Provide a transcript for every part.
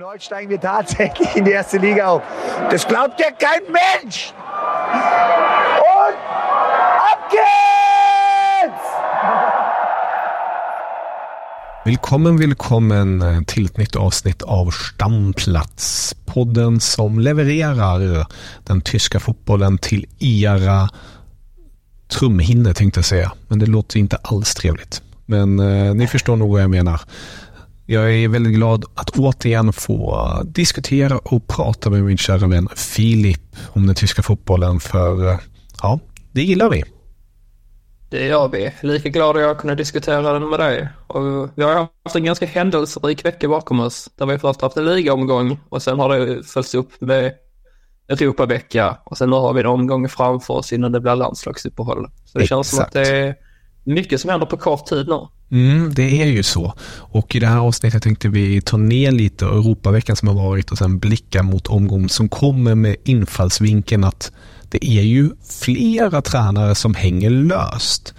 Und heute steigen wir tatsächlich in die erste Liga auf. Das glaubt ja kein Mensch! Und ab geht's! Willkommen, velkommen eh, till ett nytt avsnitt av Stamplats. Podden som levererar den tyska fotbollen till era trumhinnor tänkte jag säga. Men det låter inte alls trevligt. Men eh, ni förstår nog vad jag menar. Jag är väldigt glad att återigen få diskutera och prata med min kära vän Filip om den tyska fotbollen. För ja, det gillar vi. Det gör vi. Lika glad att jag kunde diskutera den med dig. Och vi har haft en ganska händelserik vecka bakom oss. Där vi först haft en ligaomgång och sen har det följts upp med Europavecka. Och sen nu har vi en omgång framför oss innan det blir landslagsuppehåll. Så det känns som att Exakt. det är mycket som händer på kort tid nu. Mm, det är ju så. Och i det här avsnittet tänkte vi ta ner lite Europaveckan som har varit och sen blicka mot omgången som kommer med infallsvinkeln att det är ju flera tränare som hänger löst.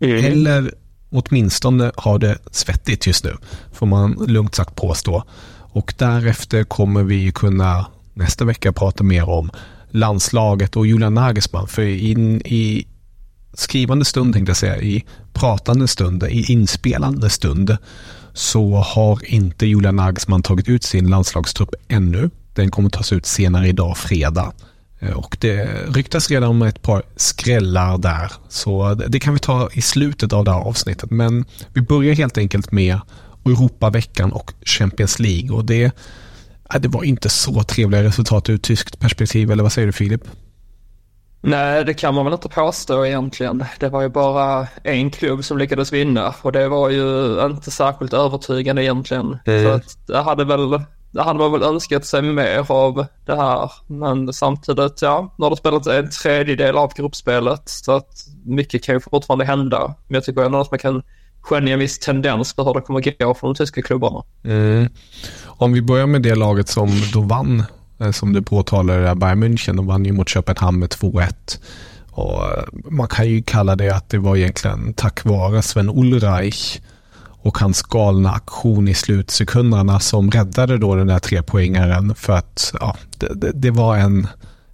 Eller åtminstone har det svettigt just nu, får man lugnt sagt påstå. Och därefter kommer vi kunna nästa vecka prata mer om landslaget och Julian Nagelsmann. För in i skrivande stund tänkte jag säga, i pratande stund, i inspelande stund så har inte Julian Nagelsmann tagit ut sin landslagstrupp ännu. Den kommer tas ut senare idag, fredag. Eh, och det ryktas redan om ett par skrällar där. Så det kan vi ta i slutet av det här avsnittet. Men vi börjar helt enkelt med Europaveckan och Champions League. Och det, det var inte så trevliga resultat ur tyskt perspektiv, eller vad säger du Filip? Nej, det kan man väl inte påstå egentligen. Det var ju bara en klubb som lyckades vinna och det var ju inte särskilt övertygande egentligen. Så att det hade väl, det hade man väl önskat sig mer av det här. Men samtidigt, ja, nu har det spelat en tredjedel av gruppspelet så att mycket kan ju fortfarande hända. Men jag tycker ändå att man kan skönja en viss tendens på hur det kommer gå för de tyska klubbarna. Mm. Om vi börjar med det laget som då vann, som du påtalade, Bayern München. De vann ju mot Köpenhamn med 2-1. Och eh, man kan ju kalla det att det var egentligen tack vare Sven Ulreich och hans galna aktion i slutsekunderna som räddade då den där trepoängaren för att ja, det, det, det var en,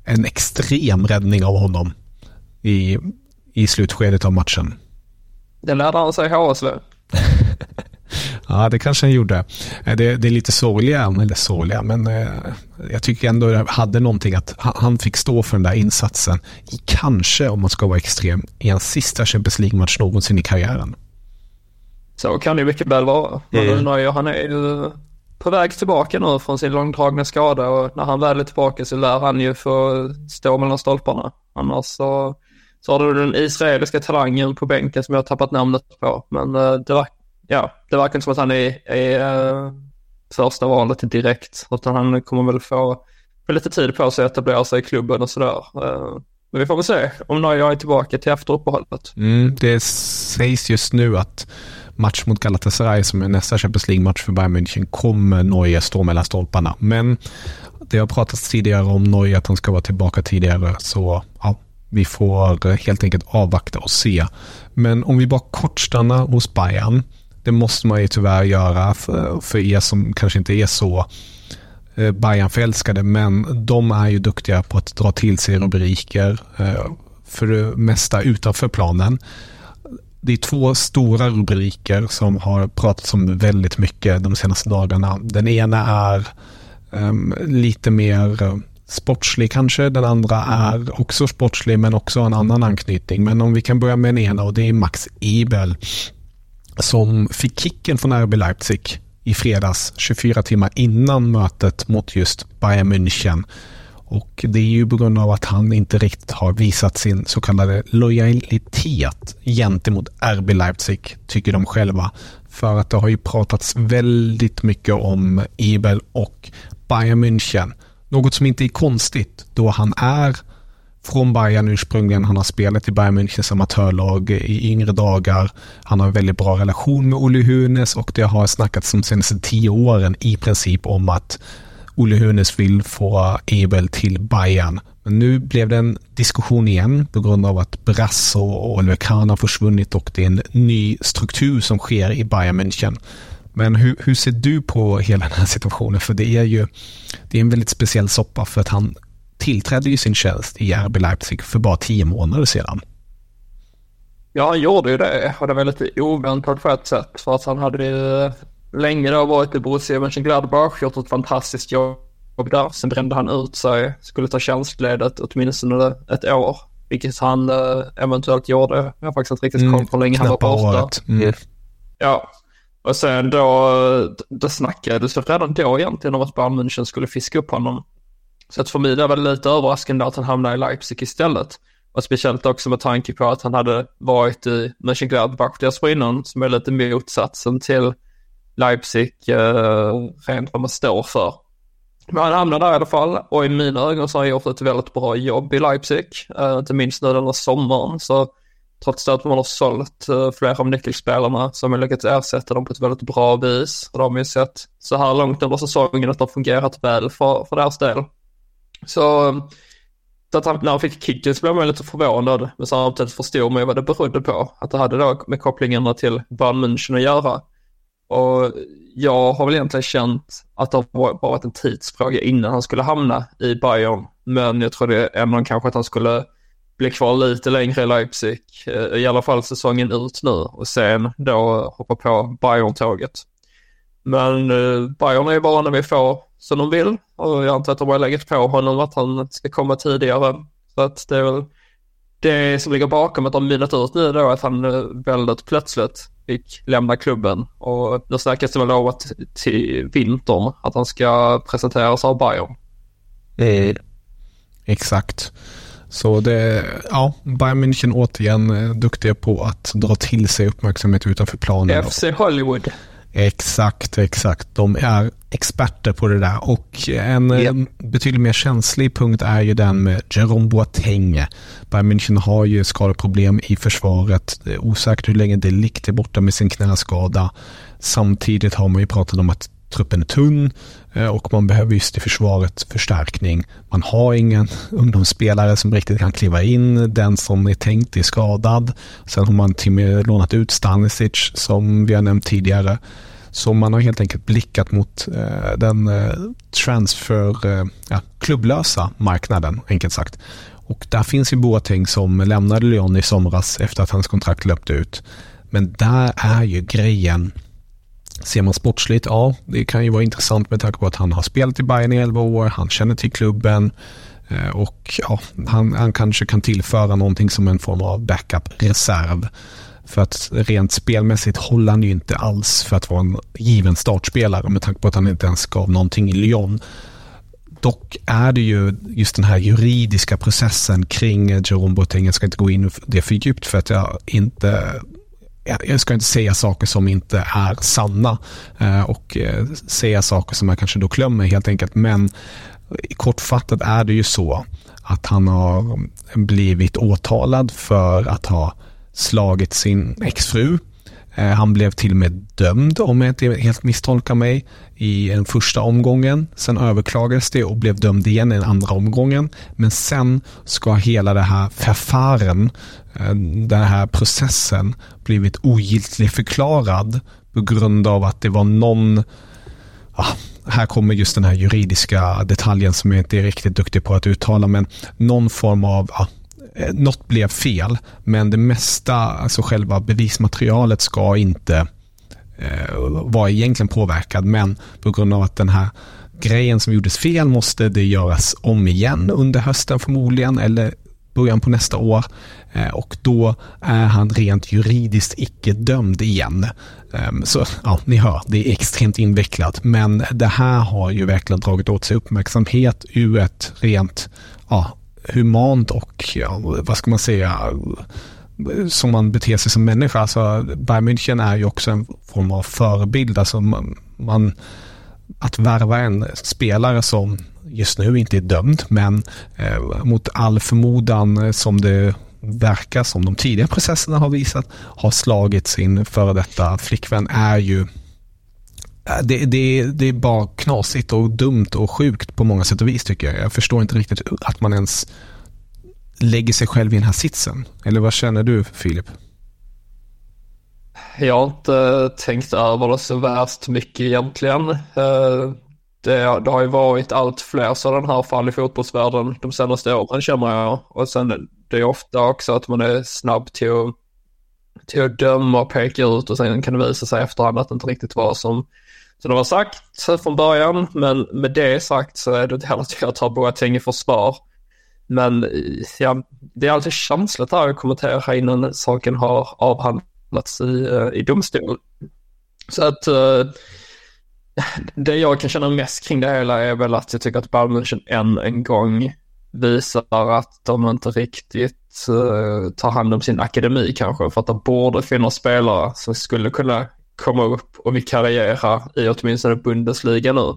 en extrem räddning av honom i, i slutskedet av matchen. Det lärde han sig i HSV. Ja, det kanske han gjorde. Eh, Det, det är lite sorgliga, eller sorgliga, men eh, jag tycker ändå det hade någonting att han, fick stå för den där insatsen. I kanske, om man ska vara extrem, i hans sista Champions League-match någonsin i karriären. Så kan det mycket väl vara. Men Mm. Neuer, han är ju på väg tillbaka nu från sin långdragna skada och när han väl är tillbaka så lär han ju få stå mellan stolparna. Annars så, så har du den israeliska talangen på bänken som jag har tappat namnet på. Men eh, det, var, ja, det verkar inte som att han är, är eh, första valet direkt. Utan han kommer väl få, få lite tid på sig att etablera sig i klubben och sådär. Eh, men vi får väl se om jag är tillbaka till efter uppehållet. Mm, det sägs just nu att match mot Galatasaray som är nästa Champions League-match för Bayern München kommer Norge stå mellan stolparna. Men det har pratats tidigare om Norge att han ska vara tillbaka tidigare så ja, vi får helt enkelt avvakta och se. Men om vi bara kort stannar hos Bayern, det måste man ju tyvärr göra för, för er som kanske inte är så eh, Bayern-förälskade, men de är ju duktiga på att dra till sig rubriker eh, för det mesta utanför planen. Det är två stora rubriker som har pratats om väldigt mycket de senaste dagarna. Den ena är um, lite mer eh, sportslig kanske. Den andra är också sportslig men också en annan anknytning. Men om vi kan börja med den ena och det är Max Ebel som fick kicken från RB Leipzig i fredags 24 timmar innan mötet mot just Bayern München. Och det är ju på grund av att han inte riktigt har visat sin så kallade lojalitet gentemot RB Leipzig, tycker de själva. För att det har ju pratats väldigt mycket om Ebel och Bayern München. Något som inte är konstigt då han är från Bayern ursprungligen. Han har spelat i Bayern Münchens amatörlag i yngre dagar. Han har en väldigt bra relation med Olle Hunes och det har snackats de senaste tio åren i princip om att Olle Hunes vill få Ebel till Bayern. Men nu blev det en diskussion igen på grund av att Brasso och Oliver Kahn har försvunnit och det är en ny struktur som sker i Bayern München. Men hur, hur ser du på hela den här situationen? För det är ju det är en väldigt speciell soppa för att han tillträdde ju sin tjänst i RB Leipzig för bara tio månader sedan. Ja, han gjorde ju det och det var lite oväntat på ett sätt för att han hade ju länge då varit i Borussia Mönchengladbach, gjort ett fantastiskt jobb där. Sen brände han ut sig, skulle ta tjänstledigt åtminstone ett år, vilket han eh, eventuellt gjorde. Jag har faktiskt inte riktigt koll på hur länge han var borta. Mm. Ja, och sen då, det snackades redan då egentligen om att Bayern München skulle fiska upp honom. Så att för mig var det lite överraskande att han hamnade i Leipzig istället. Och speciellt också med tanke på att han hade varit i Mönchengladbach dessförinnan som är lite motsatsen till Leipzig eh, rent vad man står för. Men han hamnade där i alla fall och i mina ögon så har han gjort ett väldigt bra jobb i Leipzig. Eh, inte minst nu den här sommaren så trots att man har sålt eh, flera av nyckelspelarna så har man lyckats ersätta dem på ett väldigt bra vis. Och de har man ju sett så här långt under säsongen att de har fungerat väl för, för deras del. Um, så att han, när han fick kicken så blev man lite förvånad men samtidigt förstod man ju vad det berodde på. Att det hade då med kopplingarna till Bayern München att göra. Och jag har väl egentligen känt att det har varit en tidsfråga innan han skulle hamna i Bayern. Men jag tror det ändå kanske att han skulle bli kvar lite längre i Leipzig. Eh, I alla fall säsongen ut nu och sen då hoppa på Bayern-tåget. Men eh, Bayern är ju bara när vi får som de vill och jag antar att de har läggat på honom att han ska komma tidigare. Så att det är väl det som ligger bakom att de mynat ut nu då att han eh, väldigt plötsligt fick lämna klubben och nu snackas det väl om att till vintern att han ska presenteras av Bayern. Mm. Exakt. Så det, ja, Bayern München återigen eh, duktiga på att dra till sig uppmärksamhet utanför planen. FC Hollywood. Exakt, exakt. De är experter på det där. Och en yep. Eh, betydligt mer känslig punkt är ju den med Jerome Boateng. Bayern München har ju skadeproblem i försvaret. Det är osäkert hur länge det är borta med sin knäskada. Samtidigt har man ju pratat om att truppen är tunn eh, och man behöver just i försvaret förstärkning. Man har ingen ungdomsspelare som riktigt kan kliva in. Den som är tänkt är skadad. Sen har man till och med lånat ut Stanisic som vi har nämnt tidigare. Så man har helt enkelt blickat mot eh, den eh, transfer, eh, ja, klubblösa marknaden, enkelt sagt. Och där finns ju Boateng som lämnade Lyon i somras efter att hans kontrakt löpte ut. Men där är ju grejen Ser man sportsligt, ja, det kan ju vara intressant med tanke på att han har spelat i Bayern i 11 år, han känner till klubben eh, och ja, han, han kanske kan tillföra någonting som en form av backup-reserv. För att rent spelmässigt håller han ju inte alls för att vara en given startspelare med tanke på att han inte ens gav någonting i Lyon. Dock är det ju just den här juridiska processen kring Jerome Boateng, jag ska inte gå in det för djupt för att jag inte jag ska inte säga saker som inte är sanna eh, och eh, säga saker som jag kanske då glömmer helt enkelt. Men kortfattat är det ju så att han har blivit åtalad för att ha slagit sin exfru. Eh, han blev till och med dömd, om jag inte helt misstolkar mig, i den första omgången. Sen överklagades det och blev dömd igen i den andra omgången. Men sen ska hela det här förfaren eh, den här processen blivit ogiltlig förklarad på grund av att det var någon ah, här kommer just den här juridiska detaljen som jag inte är riktigt duktig på att uttala men någon form av ah, Eh, något blev fel men det mesta, alltså själva bevismaterialet ska inte eh, vara egentligen påverkad. Men på grund av att den här grejen som gjordes fel måste det göras om igen under hösten förmodligen eller början på nästa år. Eh, och då är han rent juridiskt icke dömd igen. Ehm, så ja, ni hör, det är extremt invecklat. Men det här har ju verkligen dragit åt sig uppmärksamhet ur ett rent ja, humant och ja, vad ska man säga som man beter sig som människa. Alltså, Bayern München är ju också en form av förebild. Alltså man, man, att värva en spelare som just nu inte är dömd, men eh, mot all förmodan eh, som det verkar som de tidiga processerna har visat, har slagit sin före detta flickvän är ju Äh, det, det, det är bara knasigt och dumt och sjukt på många sätt och vis tycker jag. Jag förstår inte riktigt att man ens lägger sig själv i den här sitsen. Eller vad känner du Filip? Jag har inte tänkt över det så värst mycket egentligen. Eh, det, det har ju varit allt fler sådana här fall i fotbollsvärlden de senaste åren känner jag. Och sen det är ofta också att man är snabb till att, till att döma och peka ut och sen kan det visa sig efterhand att det inte riktigt var som, så det var sagt från början. Men med det sagt så är det inte heller att jag tar Boateng i försvar. Men eh, ja, det är alltid känsligt här att kommentera innan saken har avhandlats i, eh, i domstol. Så att uh, det jag kan känna mest kring det hela är väl att jag tycker att Bayern än en gång visar att de inte riktigt uh, tar hand om sin akademi kanske. För att det borde finnas spelare som skulle kunna komma upp och vikariera i åtminstone Bundesliga nu.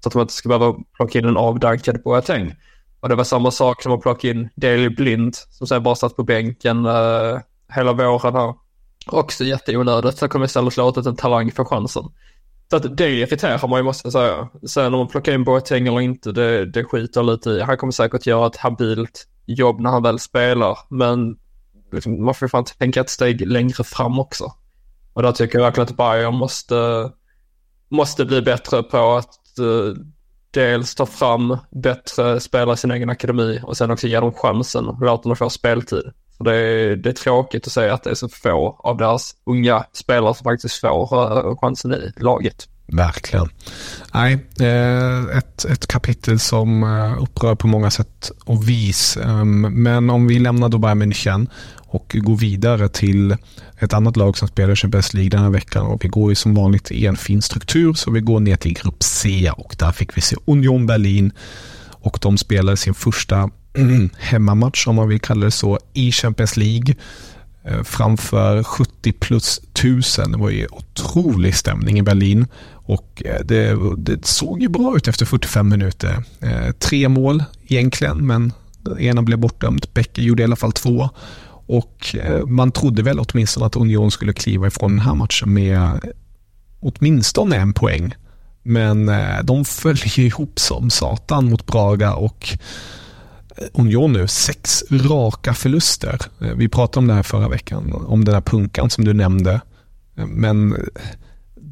Så att man inte ska behöva plocka in en avdankad Boateng. Och det var samma sak som att plocka in Daley Blind som sen bara satt på bänken uh, hela våren här. Också jätteonödigt. Så kommer istället låtit en talang få chansen. Så att det irriterar man ju måste jag säga. Sen om man plockar in Boateng eller inte, det, det skiter lite i. Han kommer säkert göra ett habilt jobb när han väl spelar. Men liksom, man får fan tänka ett steg längre fram också. Och där tycker jag verkligen att Bayern måste, måste bli bättre på att uh, dels ta fram bättre spelare i sin egen akademi och sen också ge dem chansen och låta dem få speltid. För det, är, det är tråkigt att säga att det är så få av deras unga spelare som faktiskt får uh, chansen i laget. Verkligen. Nej, eh, ett, ett kapitel som eh, upprör på många sätt och vis. Ehm, men om vi lämnar då Bayern München och går vidare till ett annat lag som spelar Champions League den här veckan och vi går ju som vanligt i en fin struktur så vi går ner till grupp C och där fick vi se Union Berlin och de spelade sin första mm, hemmamatch om man vill kalla det så i Champions League eh, framför 70 plus 1000. Det var ju otrolig stämning i Berlin och eh, det, det såg ju bra ut efter 45 minuter. Eh, tre mål egentligen men ena blev bortdömt. Becker gjorde i alla fall två och eh, man trodde väl åtminstone att Union skulle kliva ifrån den här matchen med åtminstone en poäng. Men de följer ihop som satan mot Braga och Union nu sex raka förluster. Vi pratade om det här förra veckan, om den här punkan som du nämnde. Men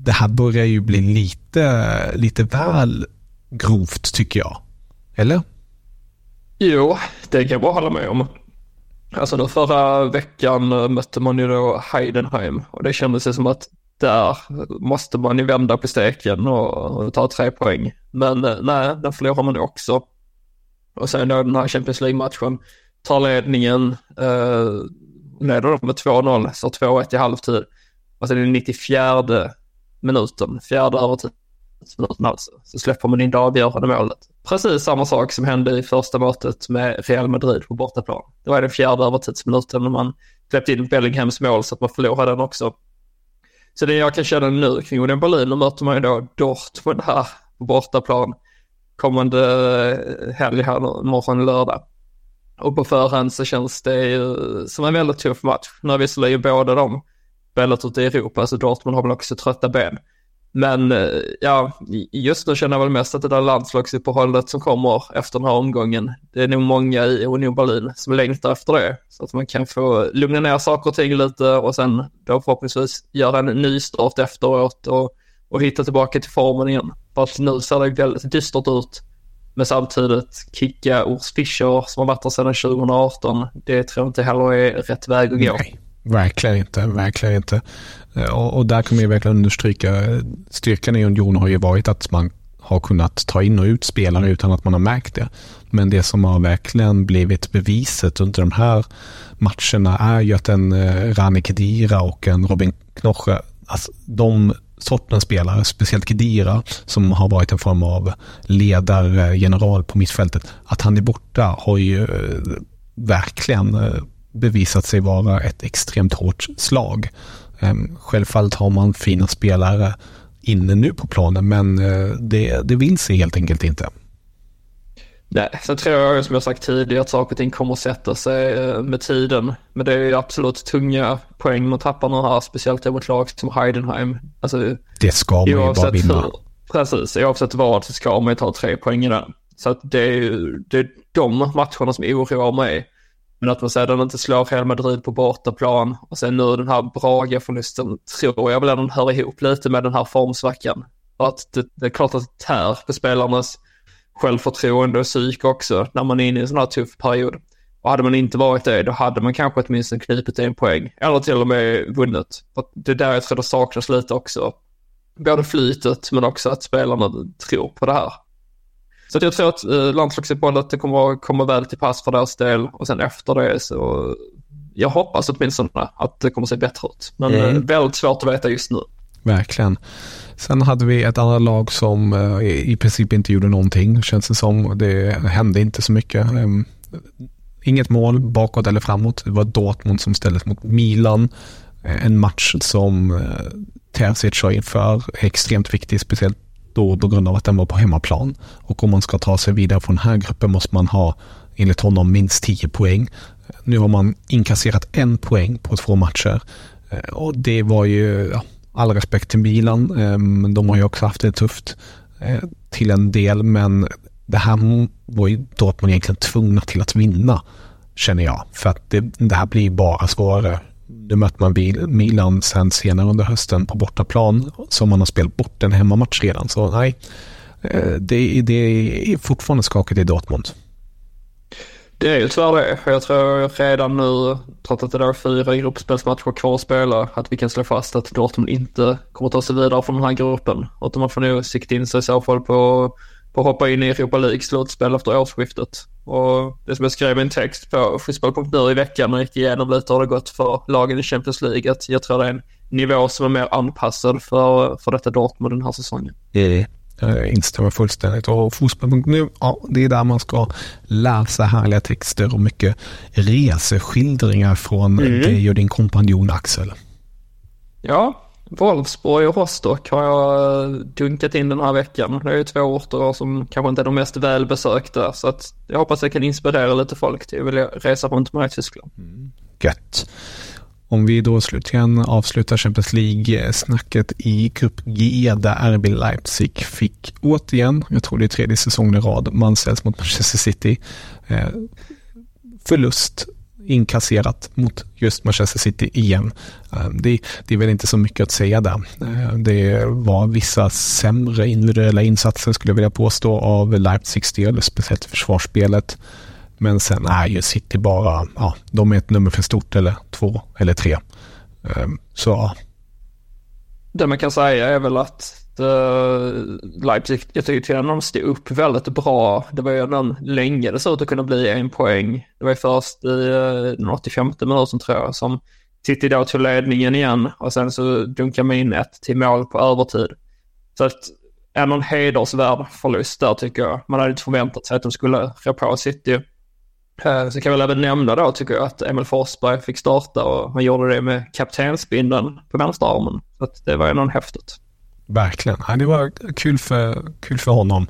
det här börjar ju bli lite, lite väl grovt tycker jag. Eller? Jo, det kan jag bara hålla med om. Alltså då förra veckan eh, mötte man ju då Heidenheim och det kändes som att där måste man ju vända på steken och, ta tre poäng. Men eh, nej, den förlorar man också. Och sen då den här Champions League-matchen, tar ledningen, eh, leder de med 2-0, så 2-1 i halvtid. Och sen i 94 minuten, fjärde övertidsminuten alltså, så släpper man in det avgörande målet precis samma sak som hände i första mötet med Real Madrid på bortaplan. Det var den fjärde övertidsminuten när man släppte in Bellinghams mål så att man förlorade den också. Så det jag kan känna nu kring Union Berlin, då möter man ju då Dortmund här på bortaplan kommande eh, helg här, morgon lördag. Och på förhand så känns det ju som en väldigt tuff match. Nu har visserligen båda de spelat ute i Europa, så Dortmund har väl också trötta ben. Men eh, ja, just nu känner jag väl mest att det där landslagsuppehållet som kommer efter den här omgången, det är nog många i Union Berlin som längtar efter det. Så att man kan få lugna ner saker och ting lite och sen då förhoppningsvis göra en ny start efteråt och, och hitta tillbaka till formen igen. För att nu ser det väldigt dystert ut. Men samtidigt kicka Urs Fischer som har varit där sedan 2018, det tror jag inte heller är rätt väg att gå. Nej. Verkligen inte, verkligen inte. Eh, och, och där kan man ju verkligen understryka, eh, styrkan i Union har ju varit att man har kunnat ta in och ut spelare utan att man har märkt det. Men det som har verkligen blivit beviset under de här matcherna är ju att en eh, Rani Kedira och en Robin Knoche, alltså de sortens spelare, speciellt Kedira som har varit en form av ledare, general på mittfältet, att han är borta har ju verkligen bevisat sig vara ett extremt hårt slag. Ehm, självfallet har man fina spelare inne nu på planen men det, det vill sig helt enkelt inte. Nej, sen tror jag som jag sagt tidigare att saker och ting kommer att sätta sig eh, med tiden. Men det är ju absolut tunga poäng man tappar nu här, speciellt mot lag som Heidenheim. Alltså, det ska man ju bara vinna. Hur, precis, oavsett vad så ska man ju ta tre poäng i den. Så att det är ju det är de matcherna som oroar mig. Men att man sedan inte slår Real Madrid på bortaplan och sen nu den här Braga-förlusten tror jag väl ändå hör ihop lite med den här formsvackan. Att det, det är klart att det tär på spelarnas självförtroende och psyk också när man är inne i en sån här tuff period. Och hade man inte varit det, då hade man kanske åtminstone knipit en poäng. Eller till och med vunnit. För det är där jag tror det saknas lite också. Både flytet men också att spelarna tror på det här. Så jag tror att eh, landslagsuppehållet kommer komma väl till pass för deras del och sen efter det så jag hoppas åtminstone att det kommer se bättre ut. Men mm. Eh, väldigt svårt att veta just nu. Verkligen. Sen hade vi ett annat lag som uh, i princip inte gjorde någonting, känns det som. Det hände inte så mycket. Um, inget mål bakåt eller framåt. Det var Dortmund som ställdes mot Milan. Uh, en match som Terzic sa inför extremt viktig, speciellt då på grund av att den var på hemmaplan. Och om man ska ta sig vidare från den här gruppen måste man ha, enligt honom, minst 10 poäng. Nu har man inkasserat en poäng på två matcher. Eh, och det var ju, ja, all respekt till Milan. Eh, de har ju också haft det tufft eh, till en del, men det här var ju Dortmund egentligen tvungna till att vinna, känner jag. För att det, det här blir bara svårare. Nu möter man Milan sen senare under hösten på bortaplan, som man har spelat bort en hemmamatch redan. Så nej, eh, det, det är fortfarande skakigt i Dortmund. Det är ju tyvärr det. Jag tror redan nu, trots att det är fyra gruppspelsmatcher kvar att spela, att vi kan slå fast att Dortmund inte kommer ta sig vidare från den här gruppen. Utan man får nog sikta in sig i så fall på, på att hoppa in i Europa League slutspel efter årsskiftet. Och det som jag skrev i en text på fotboll.nu i veckan och gick igenom lite har det gått för lagen i Champions League. Att jag tror det är en nivå som är mer anpassad för, för detta Dortmund den här säsongen. Mm. Jag instämmer fullständigt. Och fotboll.nu, ja, det är där man ska läsa härliga texter och mycket reseskildringar från mm. dig och din kompanjon Axel. Ja, Wolfsburg och Rostock har jag eh, dunkat in den här veckan. Det är ju två orter som kanske inte är de mest välbesökta. Så att jag hoppas jag kan inspirera lite folk till att vilja resa runt med i Tyskland. Mm. Gött. Om vi då slutligen avslutar Champions League-snacket i Grupp G där RB Leipzig fick återigen, jag tror det är tredje säsongen i rad, man ställs mot Manchester City. Eh, förlust inkasserat mot just Manchester City igen. Ehm, det, det, är väl inte så mycket att säga där. Ehm, det var vissa sämre individuella insatser skulle jag vilja påstå av Leipzigs del, speciellt försvarsspelet. Men sen är ju City bara, ja, de är ett nummer för stort eller två eller tre. Ehm, så, så. Det man kan säga är väl att Eh, Leipzig, jag tycker att de stod upp väldigt bra. Det var ju någon länge det såg ut att kunna bli en poäng. Det var ju först i uh, den 85 minuten tror jag som City då tog ledningen igen och sen så dunkade man in ett till mål på övertid. Så att en en hedersvärd förlust där tycker jag. Man hade inte förväntat sig att de skulle rå på City. Eh, så kan jag väl även nämna då tycker jag att Emil Forsberg fick starta och han gjorde det med kaptensbindeln på vänsterarmen. Så att det var ändå häftigt. Verkligen. Ja, det var kul för, kul för honom.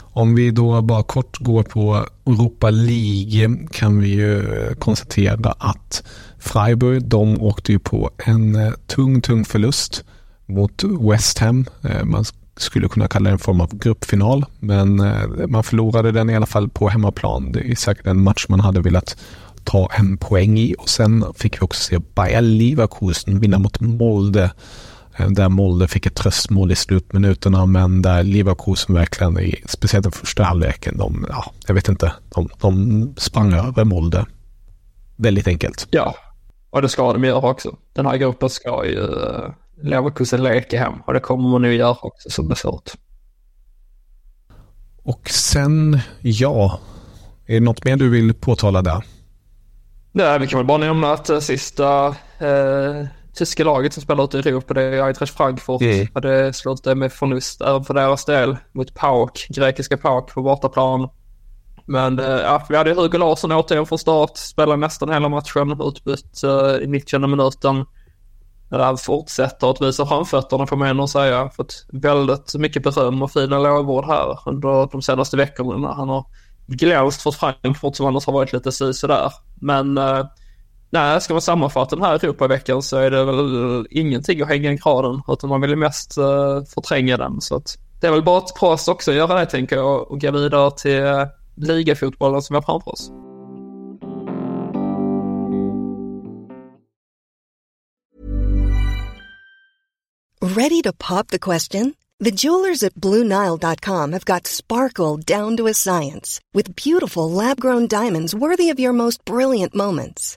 Om vi då bara kort går på Europa League kan vi ju konstatera att Freiburg, de åkte ju på en eh, tung, tung förlust mot West Ham. Eh, man skulle kunna kalla det en form av gruppfinal. Men eh, man förlorade den i alla fall på hemmaplan. Det är säkert en match man hade velat ta en poäng i. Och sen fick vi också se Bayer Leverkusen vinna mot Molde. Eh, där Molde fick ett tröstmål i slutminuterna men där Leverkusen verkligen, i, speciellt den första halvleken, de, ja, jag vet inte, de, de sprang över Molde. Väldigt enkelt. Ja, och det ska de göra också. Den här gruppen ska ju eh, Leverkusen leka hem och det kommer man nu göra också som det ser ut. Och sen, ja, är det något mer du vill påtala där? Nej, vi kan väl bara nämna att det sista eh, tyska laget som spelar ute i Europa, det är Eintracht Frankfurt. Mm. Och det slutade med förlust även för deras del mot PAOK, grekiska PAOK på bortaplan. Men eh, ja, vi hade Hugo Larsson återigen från start, spelade nästan hela matchen, utbytt uh, i 90 minuten. Han fortsätter att visa framfötterna får man ändå säga. Fått väldigt mycket beröm och fina lovord här under de senaste veckorna. Han har glänst för Frankfurt som annars har varit lite sådär. Men uh, nej, ska man sammanfatta den här Europaveckan så är det väl ingenting att hänga i graden utan man vill mest uh, förtränga den. Så att det är väl bara ett proffs också att göra det tänker jag och gå vidare till eh, ligafotbollen som vi har framför oss. Ready to pop the question? The jewelers at BlueNile.com have got sparkle down to a science with beautiful lab-grown diamonds worthy of your most brilliant moments.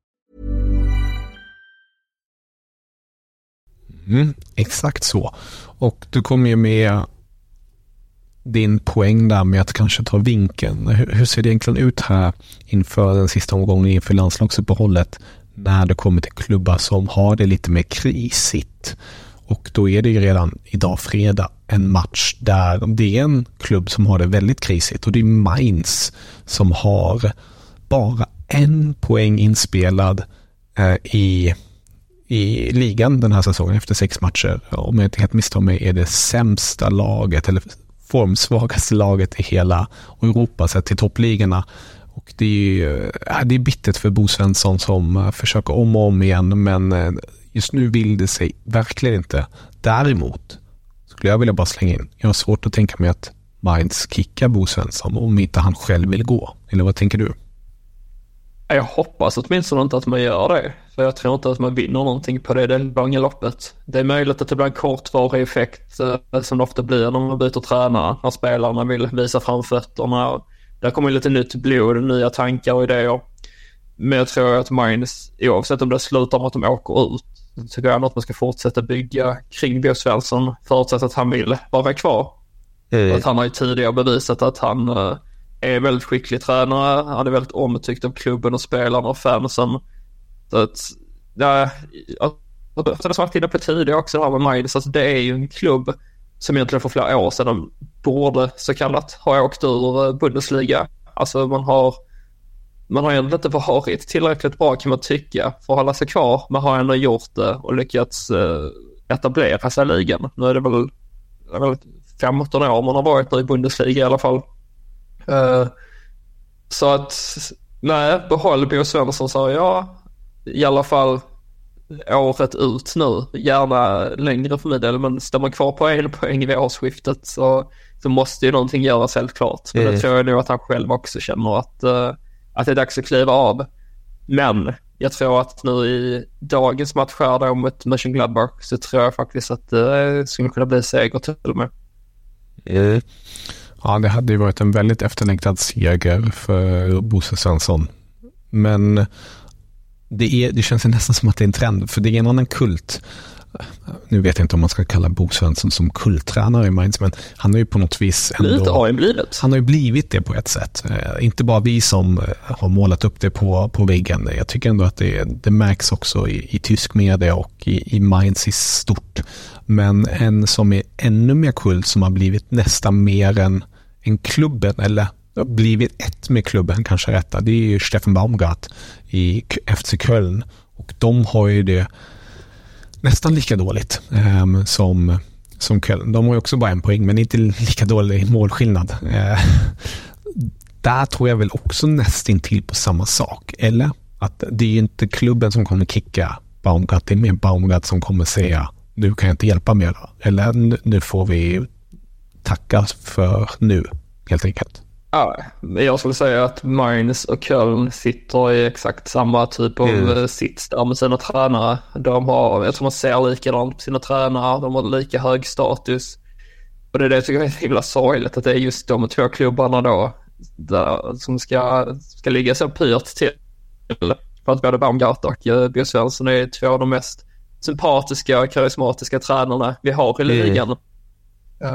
Mm, exakt så. Och du kommer ju med din poäng där med att kanske ta vinkeln. Hur, hur, ser det egentligen ut här inför den sista omgången inför landslagsuppehållet när det kommer till klubbar som har det lite mer krisigt? Och då är det ju redan idag fredag en match där det är en klubb som har det väldigt krisigt och det är Mainz som har bara en poäng inspelad eh, i i ligan den här säsongen efter sex matcher. Om jag inte helt misstar mig är det sämsta laget, eller formsvagaste laget i hela Europa sett till toppligorna. Och det är ju det är bittert för Bo Svensson som eh, försöker om och om igen men eh, just nu vill det sig verkligen inte. Däremot skulle jag vilja bara slänga in, jag har svårt att tänka mig att Mainz kickar Bo Svensson om inte han själv vill gå. Eller vad tänker du? Jag hoppas åtminstone inte att man gör det. För jag tror inte att man vinner någonting på det, det långa loppet. Det är möjligt att det blir en kortvarig effekt eh, som det ofta blir när man byter tränare. När spelarna vill visa framfötterna. Där kommer lite nytt blod, nya tankar och idéer. Men jag tror att Mainz, oavsett om det slutar med att de åker ut, så tycker jag att man ska fortsätta bygga kring Bo Svensson förutsatt att han vill vara kvar. Mm. Att han har ju tidigare bevisat att han eh, är väldigt skicklig tränare. Han är väldigt omtyckt av klubben och spelarna och fansen. Så att, ja, jag har varit inne på tidigare också det här med Mainz, alltså det är ju en klubb som egentligen för flera år sedan borde så kallat ha åkt ur eh, Bundesliga. Alltså man har man har egentligen inte varit tillräckligt bra kan man tycka för att hålla sig kvar. men har ändå gjort det och lyckats eh, etablera sig i ligan. Nu är det väl, det är väl 15 år man har varit i Bundesliga i alla fall. Uh, så att, nej, behåll Bo Svensson sa jag. I alla fall året ut nu. Gärna längre för min del, men står man kvar på en poäng vid årsskiftet så, så måste ju någonting göras helt klart. Men mm. det tror jag nog att han själv också känner att, uh, att det är dags att kliva av. Men jag tror att nu i dagens match här då mot Mönchengladbach så tror jag faktiskt att det skulle kunna bli seger till och med. Mm. Ja, det hade ju varit en väldigt efterlängtad seger för Bosse Svensson. Men det, är, det känns nästan som att det är en trend, för det är en annan kult. Nu vet jag inte om man ska kalla Bo Svensson som kulttränare i Mainz, men han har ju på något vis ändå... Blivit. Han har ju blivit det på ett sätt. Eh, inte bara vi som eh, har målat upp det på, på väggen. Jag tycker ändå att det, det märks också i, i tysk media och i, i Mainz i stort. Men en som är ännu mer kult, som har blivit nästan mer än en klubben, eller blivit ett med klubben kanske rätta, det är ju Steffen Baumgart i FC Köln. Och de har ju det nästan lika dåligt eh, som, som Köln. De har ju också bara en poäng, men inte lika dålig målskillnad. Eh, där tror jag väl också nästintill på samma sak. Eller? Att det är ju inte klubben som kommer kicka Baumgart, det är mer Baumgart som kommer säga nu kan jag inte hjälpa mer. Eller nu får vi tacka för nu, helt enkelt. Ja, jag skulle säga att Mainz och Köln sitter i exakt samma typ av mm. sits där med sina tränare. De har, jag tror man ser likadant på sina tränare, de har lika hög status. Och det är det jag tycker är så himla sorgligt att det är just de två klubbarna då där, som ska, ska ligga så pyrt till. För att både Baumgart och eh, Bo Svensson är två av de mest sympatiska och karismatiska tränarna vi har i mm. ligan. Mm.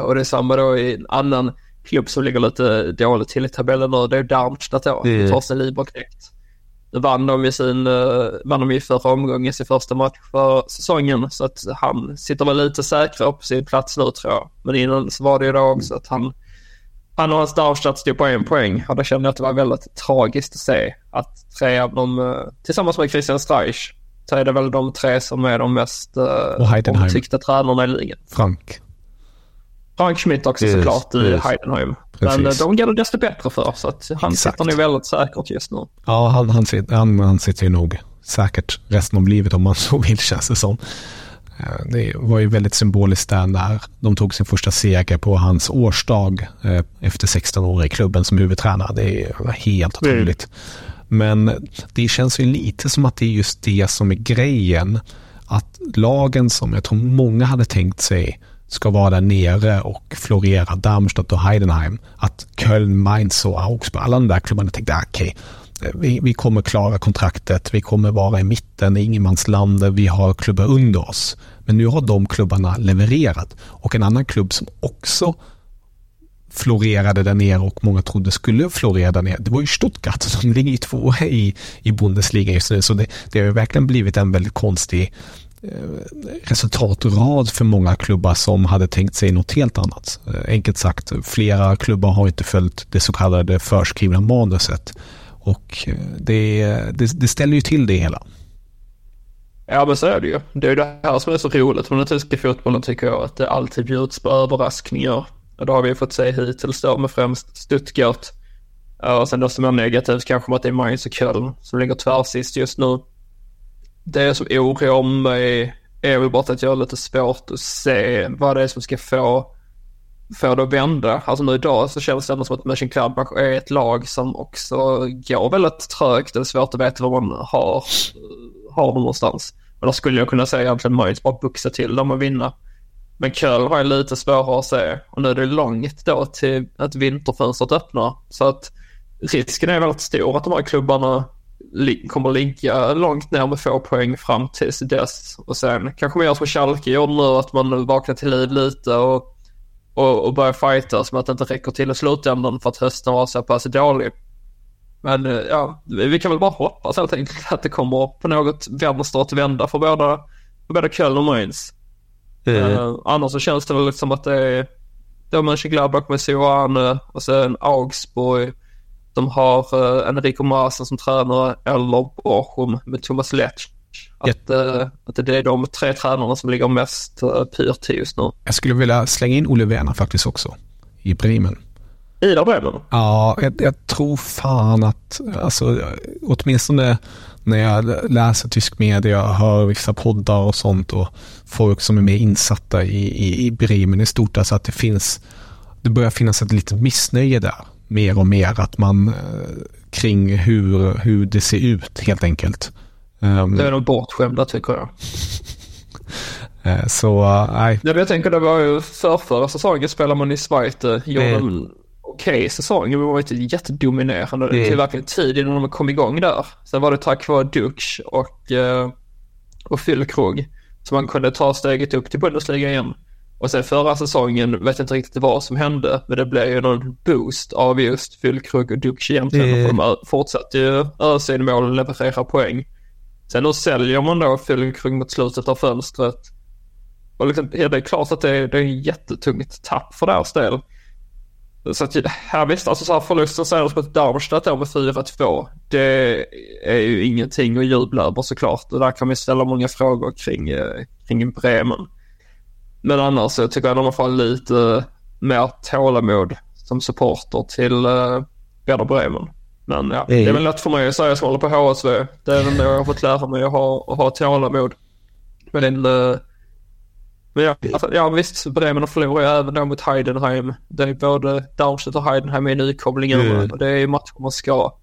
Och det är samma då i en annan klubb som ligger lite dåligt till i tabellen nu. Det är Darmstadt då, mm. Torsten Liber direkt. Nu vann de i sin, uh, vann de i förra omgången sin första match för säsongen. Så att han sitter väl lite säkrare på sin plats nu tror jag. Men innan så var det ju då också att han, han och hans Darmstadt stod på en poäng. Och då kände jag att det var väldigt tragiskt att se att tre av dem, uh, tillsammans med Christian Streich, så är det väl de tre som är de mest uh, omtyckta tränarna i ligan. Frank. Frank Schmidt också yes, såklart i. Heidenheim. Men Precis. de går det desto bättre för så att han Exakt. sitter nog väldigt säkert just nu. Ja, han, han, sitter, han, han sitter ju nog säkert resten av livet om man så vill känns det som. Eh, det var ju väldigt symboliskt där när de tog sin första seger på hans årsdag eh, efter 16 år i klubben som huvudtränare. Det är helt mm. otroligt. Men det känns ju lite som att det är just det som är grejen. Att lagen som jag tror många hade tänkt sig ska vara där nere och florera Darmstadt och Heidenheim. Att Köln, Mainz och Augsburg, alla de där klubbarna tänkte ah, okej, okay, vi, vi kommer klara kontraktet, vi kommer vara i mitten, i ingenmansland, vi har klubbar under oss. Men nu har de klubbarna levererat och en annan klubb som också florerade där nere och många trodde skulle florera där nere. Det var ju Stuttgart, som ligger i två i, i Bundesliga just nu. Så det, det har verkligen blivit en väldigt konstig Eh, resultatrad för många klubbar som hade tänkt sig något helt annat. Eh, enkelt sagt, flera klubbar har inte följt det så kallade förskrivna manuset. Och eh, det, det, det ställer ju till det hela. Ja men så är det ju. Det är ju det här som är så roligt med den tyska fotbollen tycker jag. Att det alltid bjuds på överraskningar. Och det har vi fått se hittills då med främst Stuttgart. Och sen då som är negativt kanske med att det är Mainz och Köln som ligger tvärsist just nu det som oroar mig är väl bara att jag har lite svårt att se vad det är som ska få, få det att vända. Alltså nu idag så känns det ändå som att Mönchengladbach är ett lag som också går väldigt trögt. Det är svårt att veta vad man har, har dem någonstans. Men då skulle jag kunna säga egentligen Mainz bara buxa till dem och vinna. Men Köln har jag lite svårare att se och nu är det långt då till att vinterfönstret öppnar. Så att risken är väldigt stor att de här klubbarna kommer ligga långt ner med få poäng fram tills dess. Och sen kanske man gör som Schalke gjorde nu, att man vaknar till liv lite och, och, och börjar fighta som att det inte räcker till i slutändan för att hösten var så pass dålig. Men eh, ja, vi kan väl bara hoppas helt enkelt att det kommer på något vänster att vända för båda, för både Köln och Mainz. Mm. Uh, annars så känns det väl som att det är då Mönchengladbach med Sioane och sen Augsburg de har uh, Enrico Maasen som tränare eller Bochum med Thomas Letsch. Att, uh, att det är de tre tränarna som ligger mest uh, pyrt till just nu. Jag skulle vilja slänga in Olle Werner faktiskt också i Bremen. I Bremen? Ja, jag, jag, tror fan att, alltså åtminstone när jag läser tysk media och hör vissa poddar och sånt och folk som är mer insatta i, i, i Bremen i stort, alltså att det finns, det börjar finnas ett litet missnöje där mer och mer att man eh, kring hur, hur det ser ut helt enkelt. Um, det är nog bortskämda tycker jag. Eh, så nej. Ja, jag tänker det var ju för förra säsongen spelade man i Schweiz, gjorde en okej okay säsong. Vi var inte jättedominerande. Det tog verkligen tid innan de kom igång där. Sen var det tack vare Dux och, eh, och Fyllkrog som man kunde ta steget upp till Bundesliga igen. Och sen förra säsongen vet jag inte riktigt vad som hände, men det blev ju någon boost av just Fyllkrug och Duksch egentligen. Det... De fortsatte ju ösa in mål och leverera poäng. Sen då säljer man då Fyllkrug mot slutet av fönstret. Och liksom, ja, det är klart att det är, det är en jättetungt tapp för deras del. Så att, ja visst, alltså så här förlusten senast mot Darmstadt då med 4-2. Det är ju ingenting att jubla över såklart. Och där kan man ställa många frågor kring, eh, kring Bremen. Men annars så tycker jag de får lite mer tålamod som supporter till uh, Werder Bremen. Men ja, det är väl lätt för mig att säga som håller på HSV. Det är väl det jag har fått lära mig att ha, att ha tålamod. Men den, uh, men ja, alltså, ja visst, Bremen förlorar ju även då mot Heidenheim. Det är både Darmstadt och Heidenheim i nykomlingarna mm. och det är matcher man ska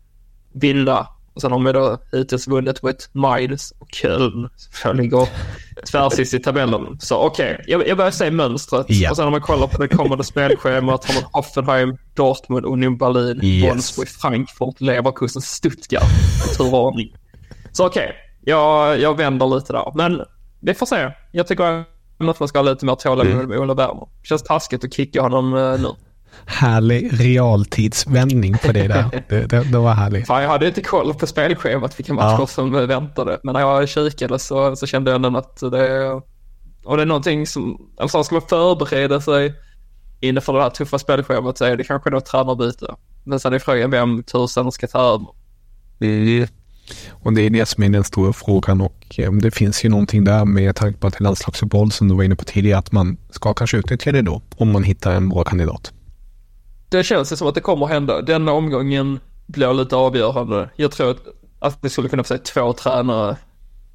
vinna. Och sen har man då hittills vunnit mot Mainz och Köln. Så ligger tvärsist i tabellen. Så okej, okay. jag, jag börjar se mönstret. Yeah. Och sen om man kollar på det kommande spelschemat har man Hoffenheim, Dortmund, Union Berlin, yes. Wolfsburg, Frankfurt, Leverkusen, Stuttgart i turordning. Så okej, okay. jag, jag vänder lite där. Men vi får se. Jag tycker att man ska ha lite mer tålamod mm. med Ola Werner. Känns taskigt att kicka honom uh, nu. Härlig realtidsvändning på det där. det, det, det, var härligt. Fan, jag hade inte koll på spelschemat vilka matcher ja. som väntade. Men när jag kikade så, så kände jag ändå att det... Och det är någonting som... Alltså ska man förbereda sig inför det här tuffa spelschemat så är det kanske något tränarbyte. Men sen är frågan vem tusen ska ta över. Mm. Och det är det som är den stora frågan och eh, det finns ju någonting där med tanke på att det landslagsuppehåll som du var inne på tidigare att man ska kanske utnyttja det då om man hittar en bra kandidat. Det känns som att det kommer hända. Denna omgången blir lite avgörande. Jag tror att, att vi skulle kunna få se två tränare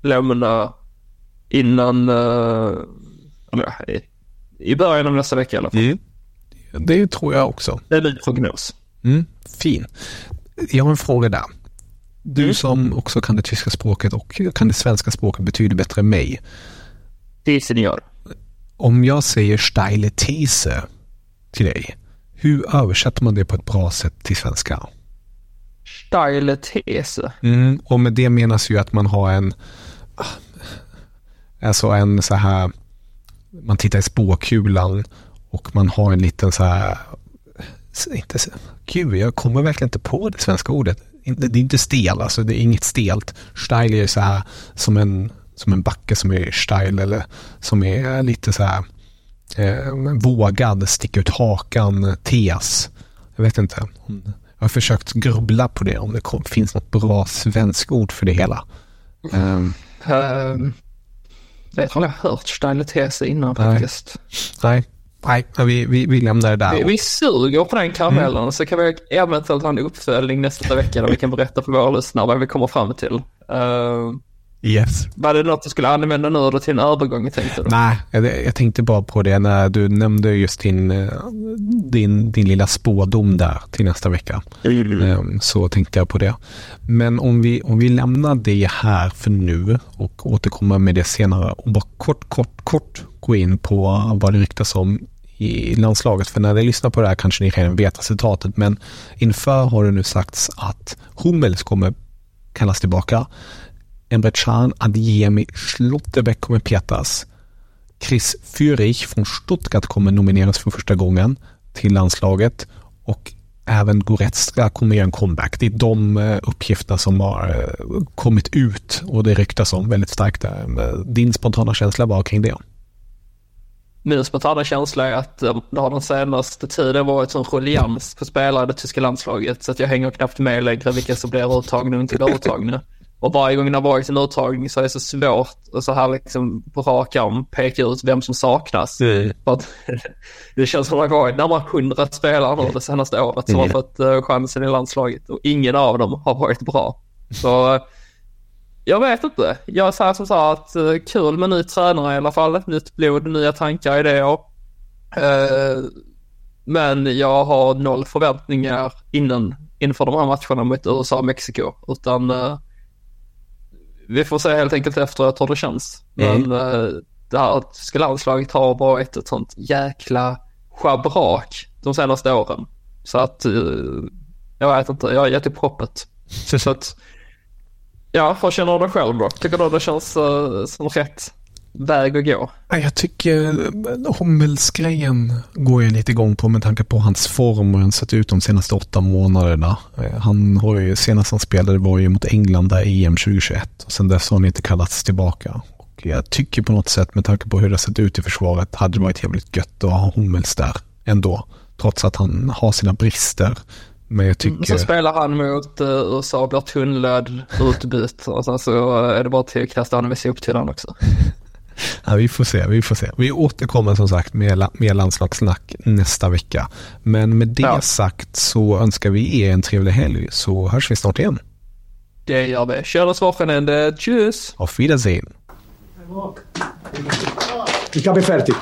lämna innan, uh, i, i början av nästa vecka i alla fall. Mm. Det tror jag också. Det är min prognos. Mm, fin. Jag har en fråga där. Du mm. som också kan det tyska språket och kan det svenska språket betyder bättre än mig. Det senior. Om jag säger steile These till dig, hur översätter man det på ett bra sätt till svenska? Steile These? Mm, och med det menas ju att man har en, alltså en så här, man tittar i spåkulan och man har en liten så här, inte, gud jag kommer verkligen inte på det svenska ordet det är inte stel, alltså det är inget stelt. Style är så här som en, som en backe som är style eller som är lite så här eh, vågad, sticka ut hakan, tes. Jag vet inte. Jag har försökt grubbla på det om det kom, finns något bra svensk ord för det hela. Um, um, jag tror jag har hört style tes innan nej. faktiskt. Nej, Nej, vi, vi, vi lämnar det där. Vi, vi suger på den karamellen mm. så kan vi eventuellt ha en uppföljning nästa vecka där vi kan berätta för våra lyssnare vad vi kommer fram till. Uh, yes. Var det något du skulle använda nu då till en övergång tänkte du? Nej, jag, jag, tänkte bara på det när du nämnde just din, eh, din, din lilla spådom där till nästa vecka. Mm. Så tänkte jag på det. Men om vi, om vi lämnar det här för nu och återkommer med det senare och bara kort, kort, kort gå in på vad det ryktas om i landslaget. För när ni lyssnar på det här kanske ni redan vet resultatet. Men inför har det nu sagts att Hummels kommer kallas tillbaka. Emre Adiemi, Schlotterbeck kommer petas. Chris Führich från Stuttgart kommer nomineras för första gången till landslaget. Och även Goretzka kommer göra en comeback. Det är de uppgifter uppgifterna som har eh, kommit ut och det ryktas om väldigt starkt. Eh, din spontana känsla var kring det? Min spontana känsla är att det har den senaste tiden varit sån ruljans på spelare i det tyska landslaget så att jag hänger knappt med längre vilka som blir uttagna och inte blir uttagna. Och varje gång det har varit en uttagning så är det så svårt att så här liksom på rak arm peka ut vem som saknas. Mm. För att, det känns som att det har varit närmare hundra spelare nu det senaste året som mm. har fått uh, chansen i landslaget och ingen av dem har varit bra. Så uh, jag vet inte. Jag säger som sa att uh, kul med ny tränare i alla fall. Nytt blod, nya tankar, idéer. Men jag har noll förväntningar innan, inför de här matcherna mot USA och Mexiko. Utan vi får se helt enkelt efteråt hur det känns. Men mm. det här tyska landslaget har varit ett sånt jäkla schabrak de senaste åren. Så att jag vet inte, jag har gett upp hoppet. Så att Ja, vad känner du själv då? Tycker du det känns uh, som rätt väg att gå? Jag tycker Hommelsgrejen går jag lite igång på med tanke på hans form och hur han sett ut de senaste åtta månaderna. Eh, han har ju, senast han spelade var ju mot England där EM 2021 och sen dess har han inte kallats tillbaka. Och jag tycker på något sätt med tanke på hur det sett ut i försvaret hade det varit jävligt gött att ha Hommels där ändå. Trots att han har sina brister. Men jag tycker... Så spelar han mot uh, USA, blir tunnlöd, utbytt och sen så är det bara till att kasta honom i soptunnan också. Ja, vi får se, vi får se. Vi återkommer som sagt med mer landslagssnack nästa vecka. Men med det ja. sagt så önskar vi er en trevlig helg så hörs vi snart igen. Det gör vi. Schönes Wochenende. Tschüss! Auf Wiedersehen! Ich habe fertig.